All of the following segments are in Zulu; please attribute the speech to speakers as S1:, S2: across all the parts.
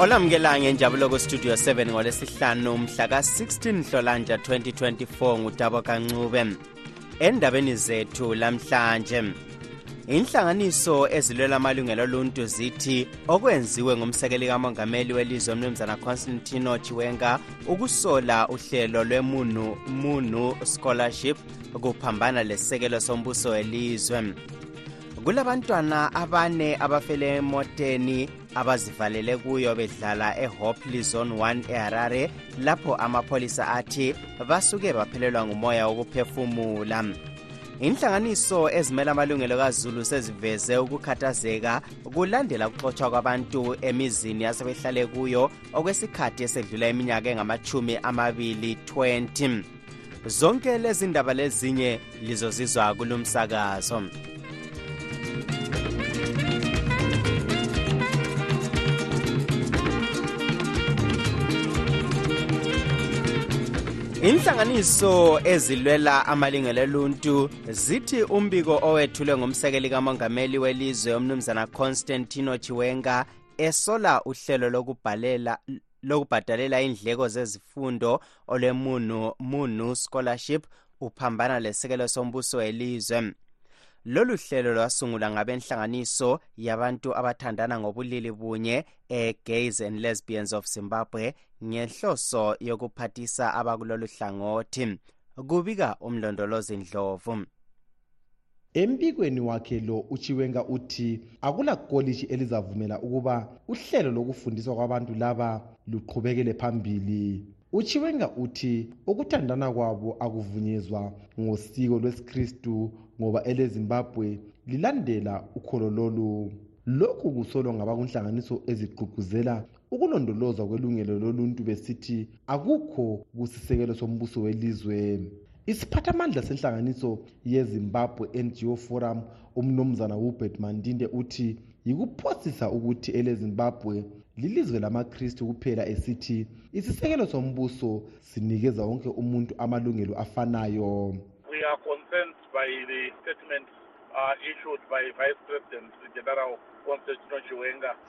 S1: olamukela ngenjabulo kustudio 7 ngolesihlanu mhla ka-16 nhlolanja 2024 ngutabo kancube. Endabeni zethu lamhlanje inhlanganiso ezilwela amalungelo oluntu zithi okwenziwe ngumsekeli kamongameli welizwe umnumzana constantino chiwenga ukusola uhlelo lwemunu munu scholarship kuphambana lesisekelo sombuso welizwe. Kulabantwana abane abafele emoteni abazivalele kuyo bedlala ehopley zone 1 eharare lapho amapholisa athi basuke baphelelwa ngumoya wokuphefumula. Inhlanganiso ezimela amalungelo kazulu seziveze ukukhathazeka kulandela ukuxotshwa kwabantu emizini yasebehlale kuyo okwesikhathi esedlula iminyaka engamachumi amabili 20 zonke lezi ndaba lezinye lizozizwa kulumsakazo. Inhlanganiso ezilwela amalungelo oluntu zithi umbiko owethulwe ngumsekeli kamongameli welizwe umnumzana constantino chiwenga esola uhlelo lokubhalela lokubhadalela indleko zezifundo olwemunu munu scholarship uphambana lesekelo sombuso welizwe. Lolu hlelo lwasungulwa ngabenhlanganiso yabantu abathandana ngobulili bunye e-gays and lesbians of zimbabwe ngenhloso yokuphathisa abakulolu hlangothi. Kubika umlondolozi ndlovu.
S2: Embikweni wakhe lo uchiwenga uthi akula koliji elizavumela ukuba uhlelo lokufundiswa kwabantu laba luqhubekele phambili. Uchiwenga uthi ukuthandana kwabo akuvunyezwa ngosiko lwesikristu ngoba elezimbabwe lilandela ukholo lolu. Lokhu kusolwa ngabakunhlanganiso ezigqugquzela ukulondolozwa kwelungelo loluntu besithi akukho kusisekelo sombuso welizwe. Isiphathamandla senhlanganiso yezimbabwe ngo forum umnumzana hubert mandinde uthi yikuphosisa ukuthi elezimbabwe lilizwe lamakristu kuphela esithi isisekelo sombuso sinikeza wonke umuntu amalungelo afanayo.
S3: By the statement uh, issued by vice president general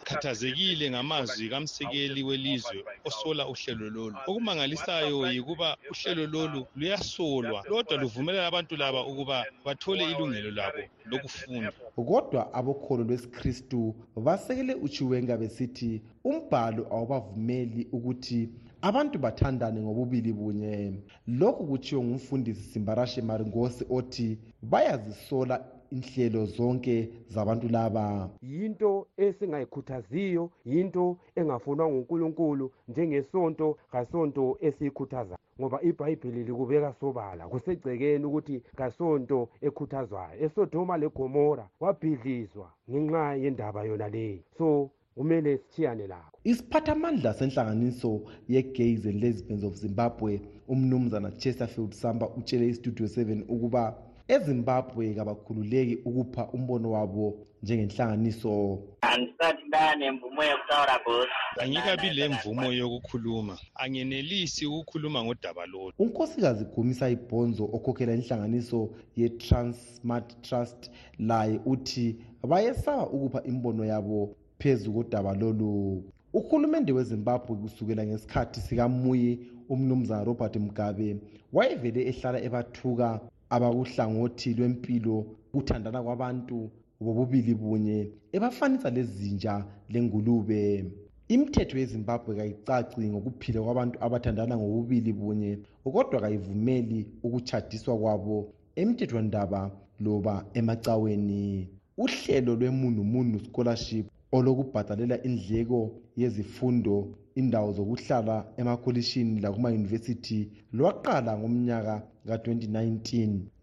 S4: khathazekile ngamazwi kamsekeli welizwe osola uhlelo lolu. Okumangalisayo yikuba uhlelo lolu luyasolwa kodwa luvumelela abantu laba ukuba bathole ilungelo labo lokufunda.
S2: Kodwa abokholo lwesikristu basekele uchiwenga besithi umbhalo awubavumeli ukuthi abantu bathandane ngobubili bunye. Lokhu kutshiwo ngumfundisi simbarashe maringosi othi bayazisola inhlelo zonke zabantu laba.
S5: Yinto esingayikhuthaziyo yinto engafunwa ngunkulunkulu njengesonto kasonto esiyikhuthazayo ngoba ibhayibhili likubeka sobala kusegcekeni ukuthi kasonto ekhuthazwayo. Esodoma legomora kwabhidlizwa ngenxa yendaba yona leyi so kumele sithiyane lakho
S2: isiphathamandla senhlanganiso ye-gays and lesbians of zimbabwe umnumzana chesterfield samba utshele istudio 7 ukuba ezimbabwe kabakhululeki ukupha umbono wabo njengenhlanganiso.
S6: Angisathi bayanemvumo yokutaura bosi
S4: angikabi lemvumo yokukhuluma. Angenelisi ukukhuluma ngodaba lolu.
S2: Unkosikazi gumisa ibhonzo okhokhela inhlanganiso ye-transmart trust laye uthi bayesaba ukupha imbono yabo phezu kodaba lolu. Uhulumende wezimbabwe kusukela ngesikhathi sikamuyi umnumzana robert mugabe wayevele ehlala ebathuka abakuhlangothi lwempilo kuthandana kwabantu bobubili bunye ebafanisa lezinja lengulube. Imithetho yezimbabwe kayicaci ngokuphila kwabantu abathandana ngobubili bunye kodwa kayivumeli ukutshadiswa kwabo emthethwandaba loba emacaweni uhlelo lwemunumunu scholarship olokubhadalela indleko yezifundo indawo zokuhlala emakolishini lakumayunivesithi lwaqala ngomnyaka ka-2019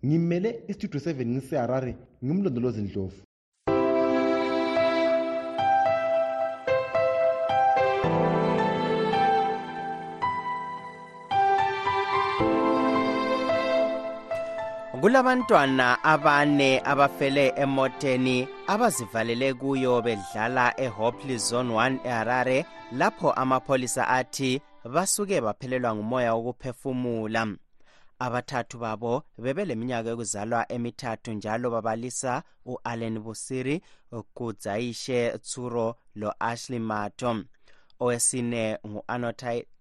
S2: ngimele istudio 7 ngiseharare ngimlondolozi ndlovu.
S1: Kulabantwana abane abafele emoteni. Abazivalele kuyo bedlala ehopley zone 1 eharare lapho amapholisa athi basuke baphelelwa ngumoya wokuphefumula. Abathathu babo bebeleminyaka yokuzalwa emithathu njalo babalisa u-allen busiri ugudzayishe tsuro lo-ashley mato owesine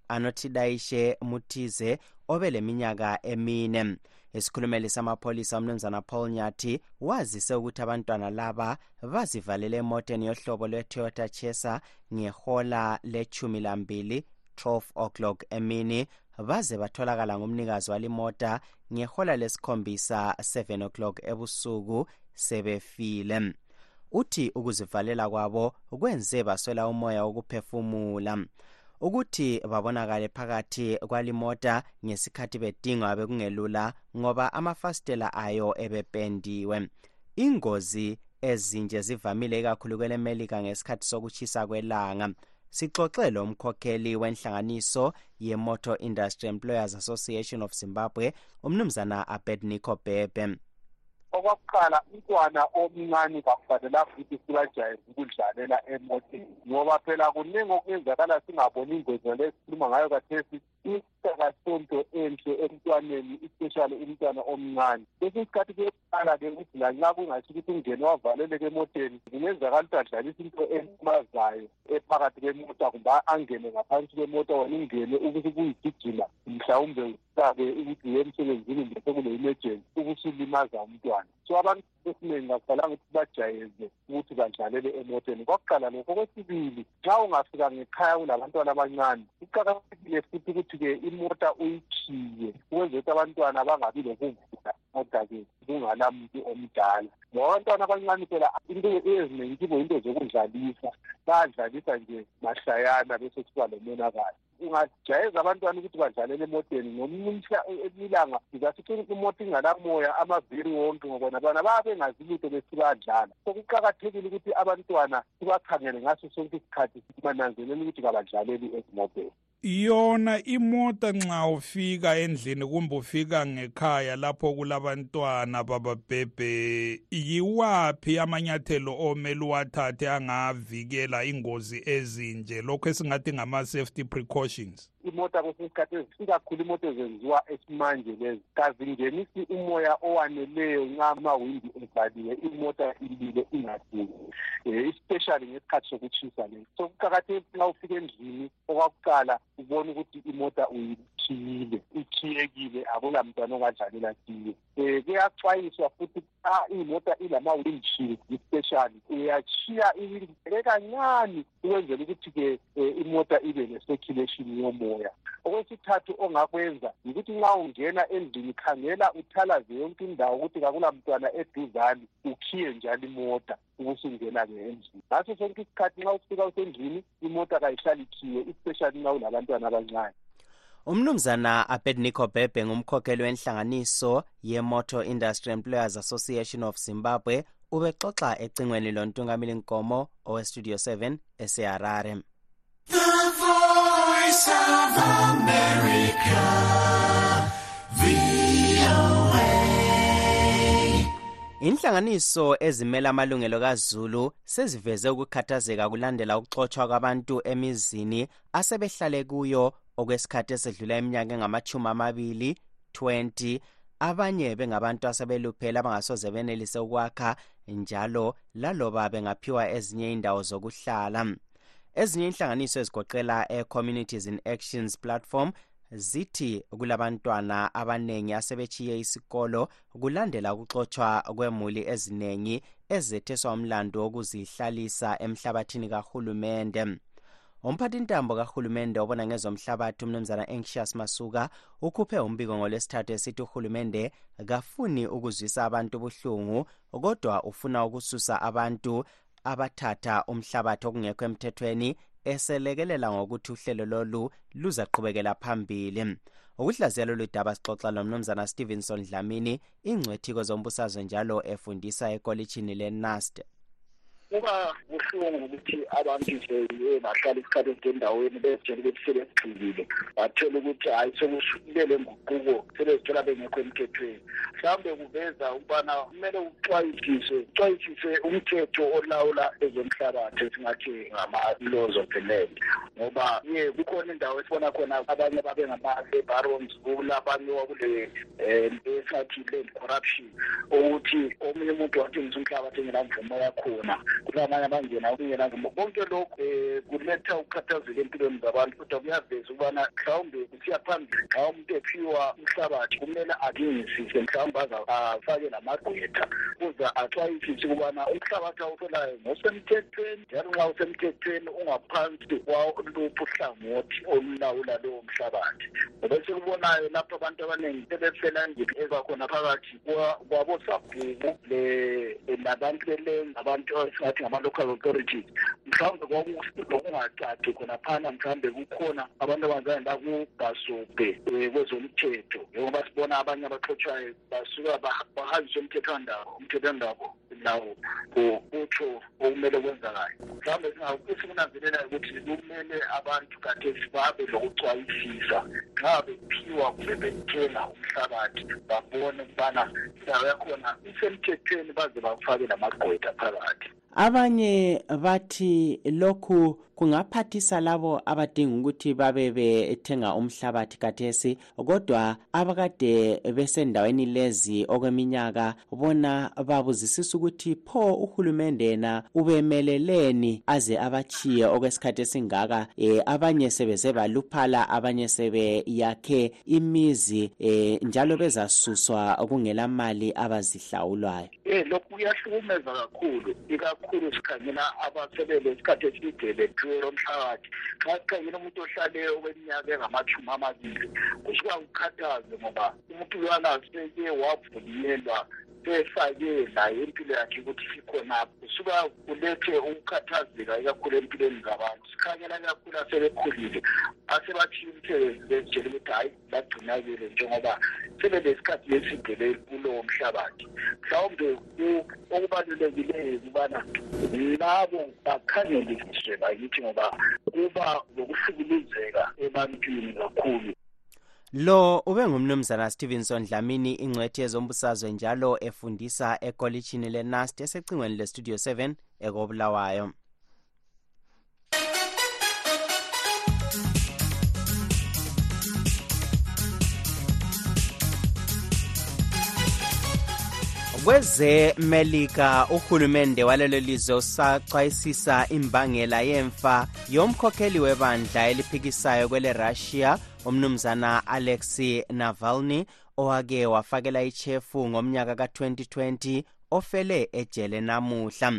S1: ngu-anotidayishe mutize obeleminyaka emine. Isikhulumeli samapholisa umnumzana paul nyathi wazise ukuthi abantwana laba bazivalele emoteni yohlobo lwe-toyota chesa ngehola lechumi lambili 12 o'clock emini. Baze batholakala ngumnikazi walimota ngehola lesikhombisa 7 o'clock ebusuku sebefile. Uthi ukuzivalela kwabo kwenze baswela umoya wokuphefumula. Ukuthi babonakale phakathi kwalimota ngesikhathi bedingwa bekungelula ngoba amafasitela ayo ebependiwe. Ingozi ezinje zivamile ikakhulu kwelemelika ngesikhathi sokuchisa kwelanga. Sixoxe lo mkhokheli wenhlanganiso ye-motor industry employers association of zimbabwe umnumzana abednico bebe
S7: okwakuqala umntwana omncane kakufanelanga ukuthi sibajayeze ukudlalela emoteni ngoba phela kuningi okuyenzakala singaboni ingozi ngale sikhuluma ngayo kathesi. Isakasonto enhle emntwaneni especially umntwana omncane. Kwesinye isikhathi kuyeqala-ke ukuthi lanxa kungathi ukuthi ungene wavaleleke emoteni kungenzakala ukuthi adlalise into elimazayo ephakathi kwemota kumbe angene ngaphansi kwemota wena ungene ukuthi kuyigijima mhlawumbe usake ukuthi uye emsebenzini mbe sekule-emergency ukusulimaza umntwana. So abantu esiningi akufanelanga ukuthi bajayeze ukuthi badlalele emoteni kwakuqala lokho. Okwesibili nxa ungafika ngekhaya kulabantwana abancane kuqakathekile futhi ukuthi-ke imota uyikhiye ukwenzela ukuthi abantwana bangabi lokuvula imota-ke kungala muntu omdala. Ngoba abantwana abancane phela into eziningi kibo into zokudlalisa. Bayadlalisa nje mahlayana bese kuba lomonakalo ungajayeza abantwana ukuthi badlalele emoteni. Ngomunye ilanga izasithi imoto ingalamoya amaviri wonke ngobona bona babe bengazi lutho besibadlala so kuqakathekile ukuthi abantwana sibakhangele ngaso sonke isikhathi bananzelele ukuthi kabadlaleli ezimoteni
S8: yona imota nxa ufika endlini kumbe ufika ngekhaya lapho kulabantwana bababhebhe yiwaphi amanyathelo omele uwathathe angavikela ingozi ezinje? Lokhu esingathi ngama-safety precautions.
S7: Imota kwesinye isikhathi ikakhulu imota ezenziwa esimanje lezi. Kazingenisi umoya owaneleyo nxa amawindi evaliwe imota ilile ingaduli um especially ngesikhathi sokutshisa le. So kuqakathekile nxa ufika endlini okwakuqala ubone ukuthi imota uyikhiyile ikhiyekile akula mntwana ongadlalela kiyo. Um kuyaxwayiswa futhi xa imota ilama-windshield especially. Uyachiya iwindi kancane ukwenzela ukuthi-ke um imota ibe ne-circulation yomoya. Okwesithathu ongakwenza yikuthi nxa ungena endlini khangela uthalaze yonke indawo ukuthi kakula mntwana eduzane ukhiye njalo imota ubusungena-ke endlini. Ngaso sonke isikhathi nxa ufika usendlini imota kayihlali ikhiye especially nxa ulabantwana abancane.
S1: Umnumzana abednico bebe ngumkhokheli wenhlanganiso ye-motor industry employers association of zimbabwe ubexoxa ecingweni lontungamili nkomo owestudio 7 eseharare.
S9: The voice of America,
S1: inhlanganiso ezimela amalungelo kazulu seziveze ukukhathazeka kulandela ukuxotshwa kwabantu emizini asebehlale kuyo okwesikhathi esedlula iminyaka engamachumi amabili 20 abanye bengabantu asebeluphela abangasoze benelise ukwakha njalo laloba bengaphiwa ezinye indawo zokuhlala. Ezinye inhlanganiso ezigoqela e-communities in actions platform zithi kulabantwana abanengi asebechiye isikolo kulandela ukuxotshwa kwemuli eziningi ezetheswa umlando wokuzihlalisa emhlabathini kahulumende umphathintambo kahulumende obona ngezomhlabathi umnumzana anxious masuka ukhuphe umbiko ngolwesithathu esithi uhulumende kafuni ukuzwisa abantu ubuhlungu kodwa ufuna ukususa abantu abathatha umhlabathi okungekho emthethweni eselekelela ngokuthi uhlelo lolu luzaqhubekela phambili. Ukuhlaziya lolu daba sixoxa lomnumzana stevenson dlamini ingcwethi kwezombusazwe njalo efundisa ekolitshini lenast
S10: kuba buhlungu ukuthi abantu nje bahlala isikhathi eside endaweni bezitshela ukuthi sebegxilile. Bathola ukuthi hhayi sekusukubele nguquko sebezithola bengekho emthethweni. Mhlawumbe kuveza ukubana kumele uxwayisise uxwayisise umthetho olawula ezomhlabathi esingathi ngama-laws of the land. Ngoba ye kukhona indawo esibona khona abanye babe ngama-laborons kulabanye wakule um esingathi land corruption ukuthi omunye umuntu wathengisa umhlabathi engenamvumo yakhona kulamanye abangena kungenamvumo konke lokhu um kuletha ukukhathazeka empilweni zabantu kodwa kuyaveza ukubana mhlawumbe kusiya phambili xa umuntu ephiwa umhlabathi kumele alingisise mhlawumbe axwayisise ukubana umhlabathi ngosemthethweni njalo nxa usemthethweni ungaphansi kwaluphi uhlangothi olulawula lowo mhlabathi. Lapho abantu abaningi ebakhona phakathi kwabosabhuku abantu esingathi ngama-local authorities mhlawumbe kwakungacaci khonaphana mhlawumbe kukhona abantu abazane bakubhasubhe um kwezomthetho. Njengoba sibona abanye abaxhotshwayo basuka bahanjiswe umthetho wandabo lawo utsho okumele kwenzakale. Mhlawumbe esikunanzelelayo ukuthi kumele abantu kathesi babe lokucwayisisa nxa bephiwa kumbe bethenga umhlabathi babone ukubana indawo yakhona isemthethweni baze bafake lamagqwetha phakathi
S1: abanye bathi lokhu kungaphathisa labo abadinga ukuthi babe bethenga umhlabathi kathesi kodwa abakade besendaweni lezi okweminyaka bona babuzisisa ukuthi pho uhulumende yena ubemeleleni aze abachiye okwesikhathi esingaka e, abanye sebeze baluphala abanye sebeyakhe imizi e, njalo bezasuswa kungela mali abazihlawulwayo
S10: eh lokhu kuyahlukumeza kakhulu ikakhulu sikhangela abasebele isikhathi eside bethuwe lo mhlabathi xa sikhangela umuntu ohlale okweminyaka engamashumi amabili kusuka kukhathaze ngoba umuntu uyana seke wavunyelwa sefake naye impilo yakhe ukuthi sikhonapho kusuka kulethe ukukhathazeka ikakhulu empilweni zabantu. Sikhangela kakhulu asebekhulile asebathiya umsebenzi bezitshela ukuthi hhayi bagcinakele njengoba sebelesikhathi eside kulowo mhlabathi. Mhlawumbe okubalulekileyo ukubana labo bakhangeliswe bakithi ngoba kuba lokuhlukuluzeka ebantwini kakhulu.
S1: Lo ube ngumnumzana stevenson dlamini ingcwethi yezombusazwe njalo efundisa ekolitshini lenast esecingweni lestudio 7 ekobulawayo. Kwezemelika uhulumende walelo lizwe usachwayisisa imbangela yemfa yomkhokheli webandla eliphikisayo kwele-russia umnumzana alexei navalny owake wafakela ichefu ngomnyaka ka-2020 ofele ejele namuhla.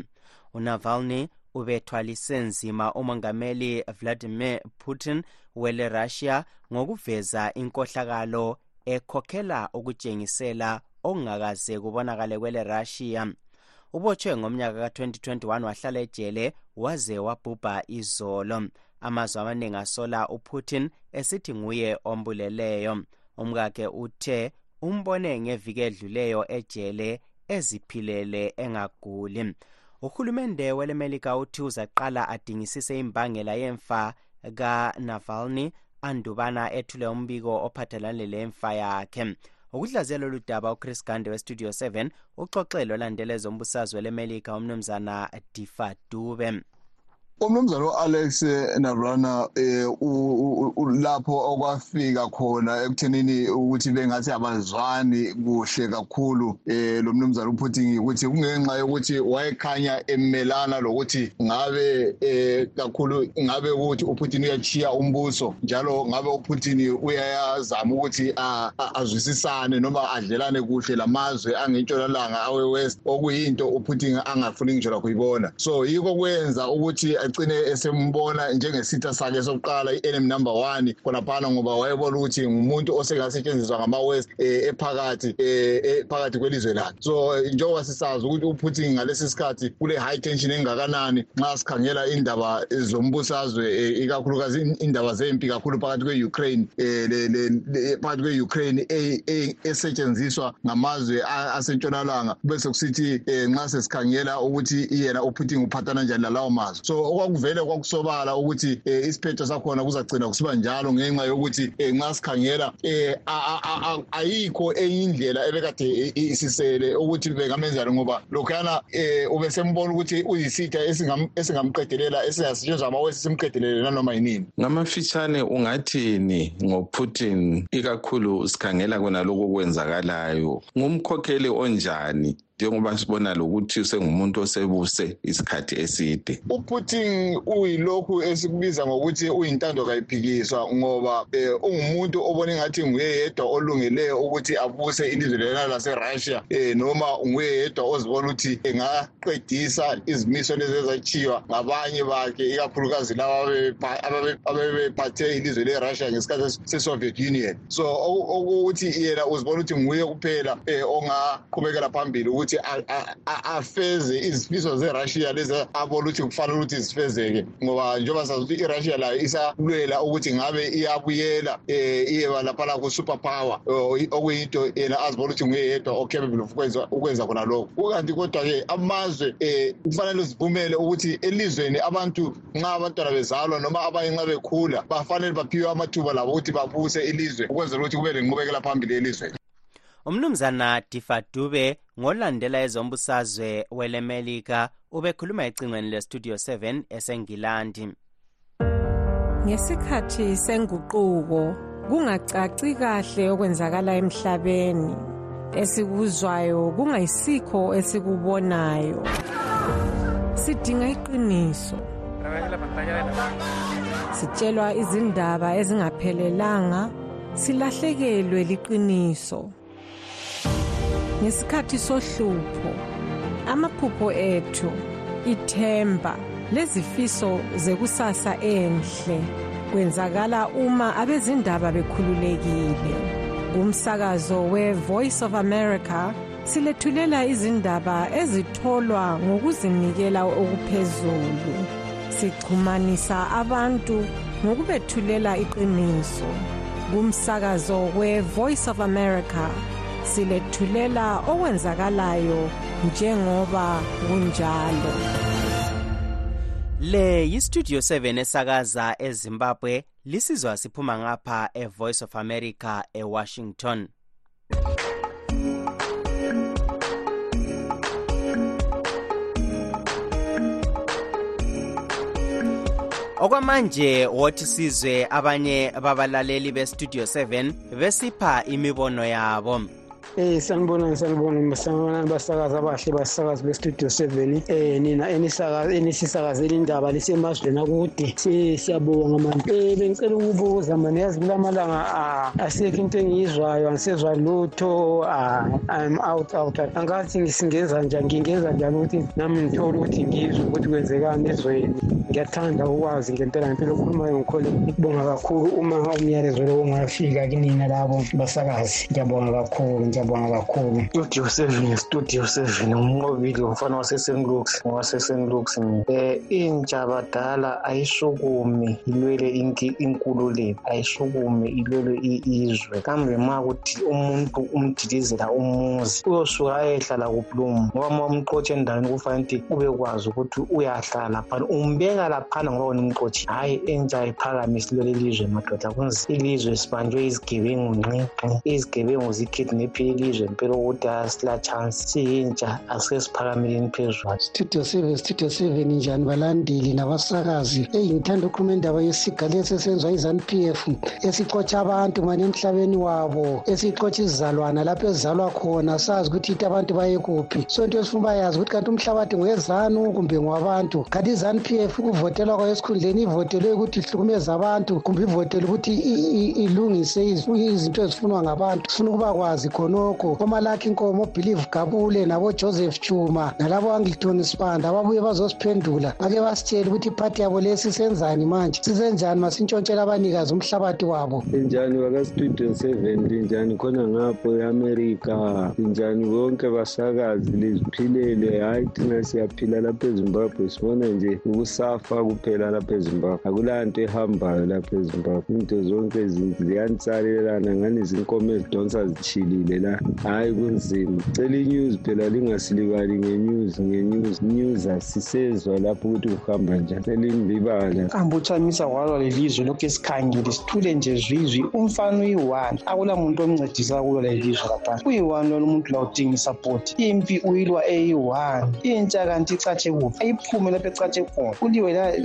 S1: Unavalny ubethwalise nzima umongameli vladimir putin wele-russia ngokuveza inkohlakalo ekhokhela ukutshengisela okungakaze kubonakale kwele-russia. Ubotshwe ngomnyaka ka-2021 wahlala ejele waze wabhubha izolo. Amazwe amaningi asola uputin esithi nguye ombuleleyo. Umkakhe uthe umbone ngeviki edluleyo ejele eziphilele engaguli. Uhulumende welemelika uthi uzaqala adingisise imbangela yemfa kanavalny andubana ethule umbiko ophathelane lemfa yakhe. Ukuhlaziya lolu daba uchris gande westudio 7 uxoxelo olandela ezombusazwe lemelika umnumzana difa dube.
S11: Umnumzana u-alex navrana um lapho okwafika khona ekuthenini ukuthi bengathi abazwani kuhle kakhulu um lo mnumzana uputin ukuthi kungenxa yokuthi wayekhanya emelana lokuthi ngabe um kakhulu ngabe ukuthi uputin uyachiya umbuso njalo ngabe uputin uyazama ukuthi azwisisane noma adlelane kuhle lamazwe angentshonalanga awe-west okuyinto uputin angafuni ngitsho lakho yibona so yikho kwenza ukuthi agcine esembona njengesitha sakhe sokuqala i-enemy number one khonaphana ngoba wayebona ukuthi ngumuntu osengasetshenziswa ngama-west um ephakathi um phakathi kwelizwe lakhe. So njengoba sisazi ukuthi uputin ngalesi sikhathi kule high tension engakanani nxa sikhangela indaba zombusazwe um ikakhulukazi indaba zempi kakhulu phakathi kwe-ukraine um phakathi kwe-ukraine e- e- esetshenziswa ngamazwe a- asentshonalanga. Kube sekusithi um nxa sesikhangela ukuthi yena uputin uphathana njani lalawo mazwe. So okwakuvele kwakusobala ukuthi um isiphetho sakhona kuzagcina kusiba njalo ngenxa yokuthi um nxa sikhangela um ayikho enye indlela ebekade i- isisele ukuthi bengamenzani ngoba lokhuyana um ubesembona ukuthi uyisitha esingam- esingamqedelela esingasetshenzwa amawesi simqedelele nanoma yinini.
S12: Ngamafitshane ungathini ngoputin? Ikakhulu sikhangela kona lokhu okwenzakalayo. Ngumkhokheli onjani? Njengoba sibona lokuthi sengumuntu osebuse isikhathi eside.
S11: Uputin uyilokhu esikubiza ngokuthi uyintando kayiphikiswa ngoba um ungumuntu obona engathi nguye yedwa olungeleyo ukuthi abuse ilizwe lena laserussia um noma nguye yedwa ozibona ukuthi engaqedisa izimiso lezi ezatshiywa ngabanye bakhe ikakhulukazi laba abebephathe ilizwe lerussia ngesikhathi se-soviet union. So okuthi yena uzibona ukuthi nguye kuphela um ongaqhubekela phambili ukuthi afeze izifiso zerussia lezi abona ukuthi kufanele ukuthi zifezeke. Ngoba njengoba sazi ukuthi irussia layo isalwela ukuthi ngabe iyabuyela um iyeba laphana ku-super power okuyinto yena azibona ukuthi nguye yedwa ocapable of ukwenza khona lokho kukanti kodwa-ke amazwe um kufanele zivumele ukuthi elizweni abantu nxa abantwana bezalwa noma abanye nxa bekhula bafanele baphiwe amathuba labo ukuthi babuse ilizwe ukwenzela ukuthi kube lenqubekela phambili elizweni
S1: umnumzana difadube ngolandela ezombusazwe welemelika ubekhuluma ecingweni lestudio 7 esengilandi.
S13: Ngesikhathi senguquko kungacaci kahle okwenzakala emhlabeni. Esikuzwayo kungayisikho esikubonayo. Sidinga iqiniso. Sitshelwa izindaba ezingaphelelanga silahlekelwe liqiniso. Ngesikhathi sohlupho. Amaphupho ethu ithemba lezifiso zekusasa enhle kwenzakala uma abezindaba bekhululekile. Kumsakazo we-voice of america silethulela izindaba ezitholwa ngokuzinikela okuphezulu. Sichumanisa abantu ngokubethulela iqiniso. Kumsakazo we-voice of america silethulela okwenzakalayo njengoba kunjalo.
S1: Le yistudio 7 esakaza ezimbabwe lisizwa siphuma ngapha evoice of america ewashington. Okwamanje wothi sizwe abanye babalaleli bestudio 7 besipha imibono yabo
S14: Eh sanibona sanibona sanibona basakaza abahle basakazi bestudio 7 eh nina enisakaza enisisakazela indaba lisemazweni akude. Siyabonga mani eh bengicela ukubuza mani yazi kulamalanga asekho into engiyizwayo angisezwa lutho i'm out out. Angathi ngisingenza njani ngingenza njani ukuthi nami ngithole ukuthi ngizwe ukuthi kwenzekani ezweni? Ngiyathanda ukwazi ngempela ngempela okhulumayo ngikhole. Ukubonga kakhulu uma umyalezo lo ungafika kinina labo basakazi. Ngiyabonga kakhulu ngiyabonga. Kakhulu. Studio seven studio seven umnqobile umfana wasesenlux wasesenlux um intsha badala ayisukumi ilwele inkululeko ayisukumi ilwele izwe kambe ma kuthi umuntu umdilizela umuzi uyosuka ayehlala kuplumu ngoba ma umqotshe endaweni kufanele ukuthi ubekwazi ukuthi uyahlala phana umbeka laphana ngoba wona umqotshi hhayi entsha iphakamise ilwele ilizwe madoda kunzi ilizwe sibanjwe izigebengu nqinqi izigebengu zikidnephile ilizwe mpela ukuthi asila chance siyintsha asike siphakameni phezulu.
S15: Studio seven studio seven njani? Balandeli nabasakazi. Eyi ngithanda ukukhuluma indaba yesiga lesi esenziwa i-zanu p f esixotsha abantu mani emhlabeni wabo esixotsha izizalwana lapho ezizalwa khona. Sazi ukuthi ithi abantu baye kuphi. So into esifuna bayazi ukuthi kanti umhlabathi ngowezanu kumbe ngwabantu kanti i-zanu p f ukuvotelwa kwayo esikhundleni ivotelwe ukuthi ihlukumeze abantu kumbe ivotele ukuthi ilungise izinto ezifunwa ngabantu. Sifuna ukuba kwazi khonokho lokho omalakhi inkomo obelieve gabule nabojoseph chuma nalabo angleton sibanda ababuye bazosiphendula. Bake basitshele ukuthi iphathi yabo le sisenzani manje? Sisenjani? Masintshontshela abanikazi umhlabathi wabo.
S16: Linjani seven? Linjani khona ngapho e-amerika linjani bonke basakazi? Liziphilele. Hhayi thina siyaphila lapha ezimbabwe. Sibona nje ukusafa kuphela lapha ezimbabwe. Akula nto ehambayo lapha ezimbabwe. Into zonke ziyanitsalelana ngani zinkomo ezidonsa zitshilile la hhayi kunzima. Cela inews phela lingasilibali ngenews ngenews. News asisezwa lapho ukuthi kuhamba njani. Selinilibala
S17: kambuchamisa walwa lelizwe lokhu esikhangile sithule nje zwizwi. Umfana uyi-one akula muntu omncedisa kulo lelizwe laphana. Uyi-one lona umuntu la udinga isapoti impi uyilwa eyi-one intsha kanti icatshe kuphi ayiphume lapho ecatshe khona.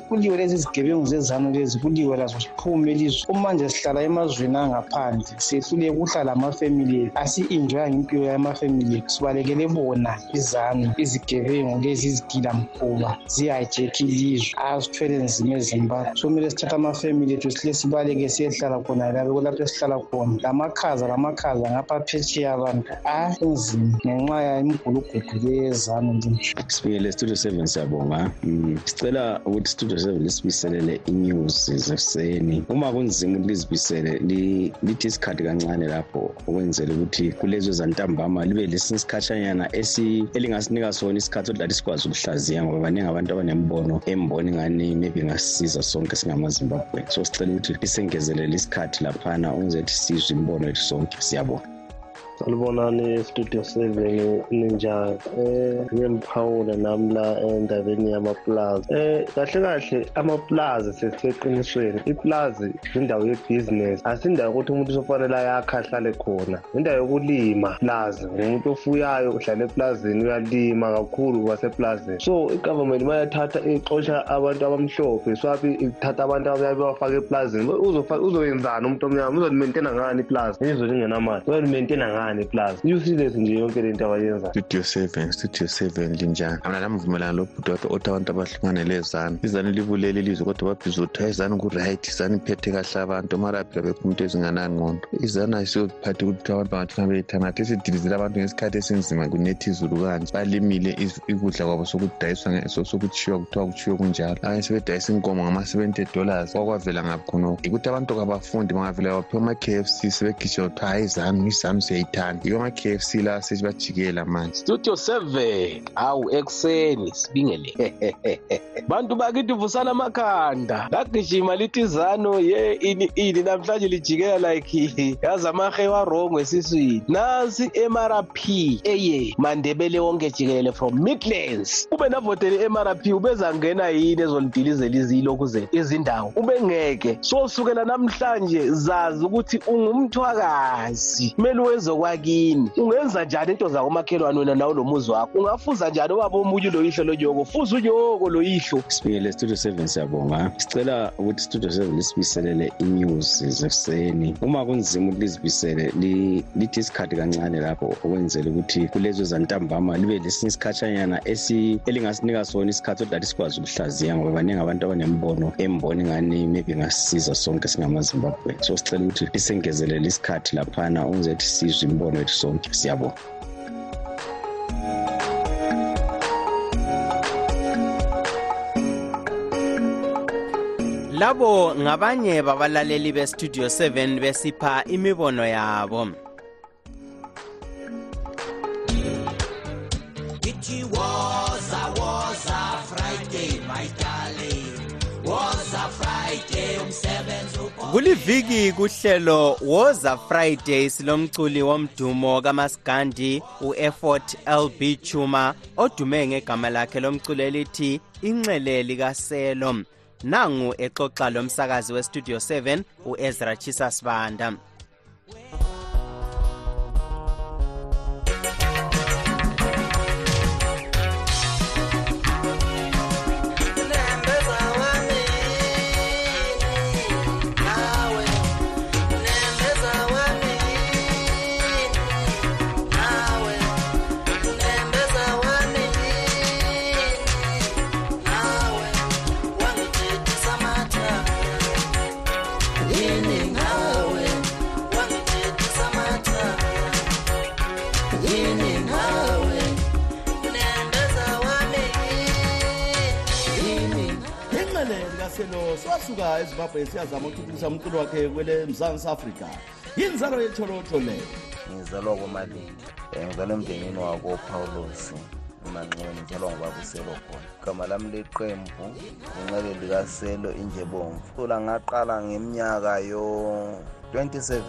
S17: Kuliwe lezi zigebengu zezanu lezi kuliwe lazo ziphume elizwe kumanje sihlala emazweni angaphandle sehluleke ukuhlala amafemili ethu asi-enjoyanga impilo yamafemili ethu sibalekele bona izanu izigebengu lezi izigilamkhuba ziyajekha ilizwe. Azithwele nzima ezimbabwe somele sithathe amafemili ethu sihle sibaleke siyehlala khona lapho lapho esihlala khona. Lamakhaza lamakhaza ngapha phetsheya abantu a kunzima ngenxa yemigulugudu leyezanu nje.
S16: Sibingele studio seven siyabonga. Mm, sicela ukuthi studio seven lisibiselele i-news zekuseni uma kunzima ukuthi lizibisele li- lithi isikhathi kancane lapho ukwenzela ukuthi kulezo zantambama libe lesinye isikhatshanyana esi- elingasinika sona isikhathi odlala sikwazi ukuhlaziya ngoba baningi abantu abanembono embona ingani maybe ingasisiza sonke singamazimbabwe. So sicela ukuthi lisengezelele isikhathi laphana ukwenzela ukuthi sizwe imbono yethu sonke siyabonga.
S18: Salibonani studio seven ninjani um ngiyemphawula nami la endabeni yamaplazi. Um kahle kahle amaplazi sesiseqinisweni iplazi indawo yebhizinesi asindawo yokuthi umuntu usofanele ayakhe ahlale khona. Indawo yokulima plazi. Ngumuntu ofuyayo uhlala eplazini uyalima kakhulu kwaseplazini. So igovernment uma yathatha ixosha abantu abamhlophe. Swapi ithatha abantu abayabe bafake eplazini. Uzoyenzani umuntu omnyama? Uzolimentena ngani iplazi? Izwe lingenamali. Uzolimentena ngani iplazi useless nje yonke le nto abayenzayo.
S12: Studio seven studio seven linjani? Lo lobhuti wakhe othi abantu abahlukanele ezanu izanu libulele ilizwe kodwa babhiza ukuthi izanu ku-right izanu iphethe kahle abantu maraphi kabekho umuntu ezinganangqondo izanu ayisiyophatha ukuthi abantu bangathina beyithanathi esidilizile abantu ngesikhathi esinzima kunethi izulu kanje. Balimile ikudla kwabo sokudayiswa sokuthiwa so- kuthiwa kuthiwe kunjalo. Abanye sebedayisa inkomo ngama-seventy dollars kwakwavela ngaphi khonokho yikuthi abantu kabafundi bangavela baphiwa ama-k f c kuthiwa hayi izanu izanu yiwo ama-k f c la sethi bajikela manje.
S19: Studio 7 hawu ekuseni sibingele. Bantu bakithi vusana amakhanda. Lagijima lithi izano ye ini ini namhlanje lijikela like yazi amahe warongo esiswini. Nansi mrp eye mandebele wonke jikelele from midlands. Ube navotele mrp ubezangena yini ezolidilizela izilokhu zethu izindawo ubengeke so sukela namhlanje zazi ukuthi ungumthwakazi. Kumele uwenze kwakini ungenza njani into zakomakhelwane wena nawo nomuzi wakho? Ungafuza njani obaba omunye uloyihlo lonyoko? Fuza unyoko loyihlo.
S16: Sibingele studio seven siyabonga. Sicela ukuthi studio seven lisibiselele i-news zekuseni. Uma kunzima ukuthi lizibisele li- lithi isikhathi kancane lapho okwenzela ukuthi kulezo zantambama libe lesinye isikhatshanyana esi- elingasinika sona isikhathi odlala sikwazi ukuhlaziya ngoba baningi abantu abanembono embona ingani maybe ngasisiza sonke singamazimbabwe. So sicela ukuthi lisengezelele isikhathi laphana ukuze ukuthi sizwe imbono yethu sonke. Siyabonga.
S1: Labo ngabanye babalaleli bestudio 7 besipha imibono yabo.
S9: Ithi woza woza Friday my darling
S1: kuliviki kuhlelo woza friday silomculi womdumo kamasigandi u-effort lb chuma odume ngegama lakhe lomculo elithi inxele likaselo. Nangu exoxa lomsakazi westudio 7 u-ezra chisasibanda
S20: inxele likaselo siwasuka ezimbabwe siyazama ukuthuthukisa umculo wakhe kwele mzantsi afrika. Yinzalo yetsholotsho leyo
S21: ngizalwa komalini um ngizalwa emndenini wakopawulos emanxiweni ngizalwa ngubabuselo khona. Igama lami leqembu inxele likaselo injebomvu. Cula ngaqala ngeminyaka yo-2017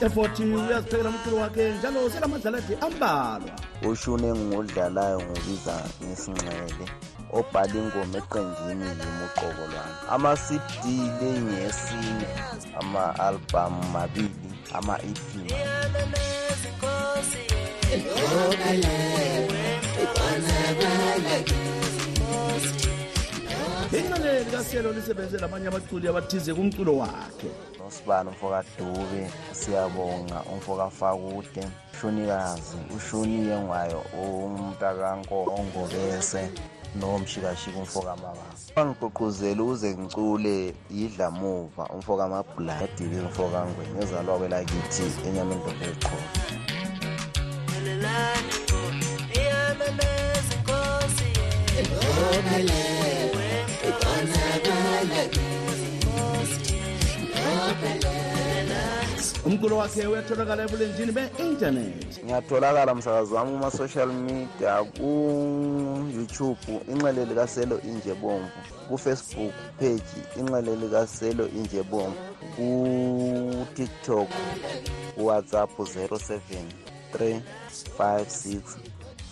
S20: u-efort uyaziphekela umculo wakhe njalo selamadlalathi ambalwa
S21: ushuni engiwudlalayo ngubiza ngesinxele obhala ingoma eqenjini yimi lwami ama-cd leyingesine ama-albhamu mabili ama-ep
S20: inxele likaselo lisebenzele abanye abaculi abathize kumculo wakhe.
S21: Nosibani umfokadube siyabonga. Umfokafakude ushunikazi ushuniye ngwayo umntakangobese nomshikashika umfokamababa angigqugquzela ukuze ngicule yidlamuva umfokamabhula edibe umfokangweni ezalwa kwelakithi enyameni dobeqholo
S20: umculo wakhe uyatholakala ebulenjini be-intanethi
S21: ngiyatholakala msakazi wami kuma-social media ku-youtube inxele likaselo injebomvu ku-facebook page inxele likaselo injebomvu ku-tiktok kuwhatsapp 07 356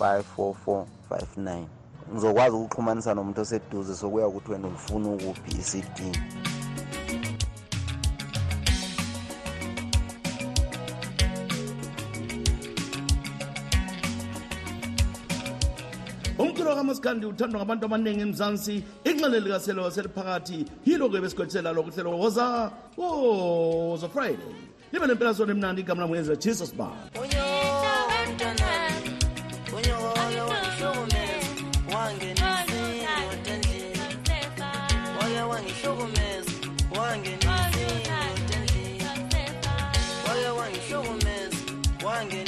S21: 54459 ngizokwazi ukuxhumanisa nomuntu oseduze sokuya ukuthi wena ulifuna ukuphi i-cd
S20: umculo kamasikandi uthandwa ngabantu abaningi emzansi. Inxele likaselo seliphakathi yilo-ke besikwetsela lo kuhlelo woza woza friday. Libe nempelasona emnandi igama lamwenza jesus ba
S9: wange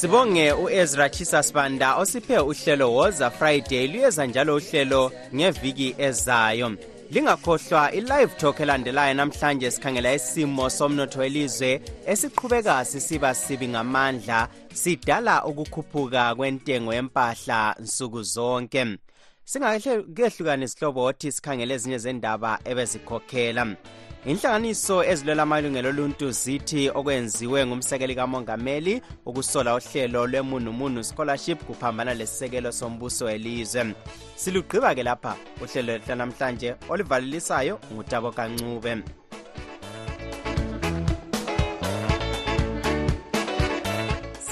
S1: sibonge u-ezra chisasbanda osiphe uhlelo woza friday luyeza njalo uhlelo ngeviki ezayo. Lingakhohlwa i-live talk elandelayo namhlanje sikhangela isimo somnotho welizwe esiqhubeka sisiba sibi ngamandla sidala ukukhuphuka kwentengo yempahla nsuku zonke. Singakehlukani isihlobothi sikhangele ezinye zendaba ebezikhokhela inhlanganiso ezilwela amalungelo oluntu zithi okwenziwe ngumsekeli kamongameli ukusola uhlelo lwemunumunu scholarship kuphambana lesisekelo sombuso welizwe. Silugqiba-ke lapha uhlelo lwethu namhlanje olivalelisayo ngutabo kancube.